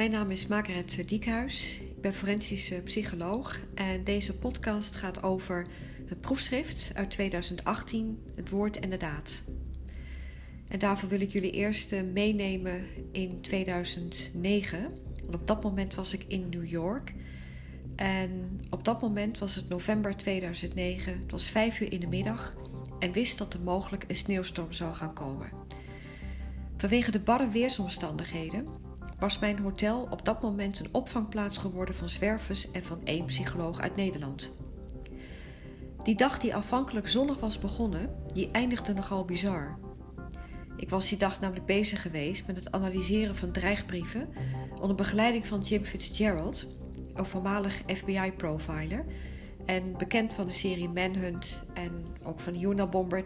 Mijn naam is Margaret Diekhuis. Ik ben forensische psycholoog en deze podcast gaat over het proefschrift uit 2018, het woord en de daad. En daarvoor wil ik jullie eerst eh, meenemen in 2009. Want op dat moment was ik in New York. En op dat moment was het november 2009. Het was vijf uur in de middag en wist dat er mogelijk een sneeuwstorm zou gaan komen. Vanwege de barre weersomstandigheden was mijn hotel op dat moment een opvangplaats geworden van zwervers en van één psycholoog uit Nederland. Die dag die afhankelijk zonnig was begonnen, die eindigde nogal bizar. Ik was die dag namelijk bezig geweest met het analyseren van dreigbrieven onder begeleiding van Jim Fitzgerald, een voormalig FBI-profiler en bekend van de serie Manhunt en ook van Unabomber,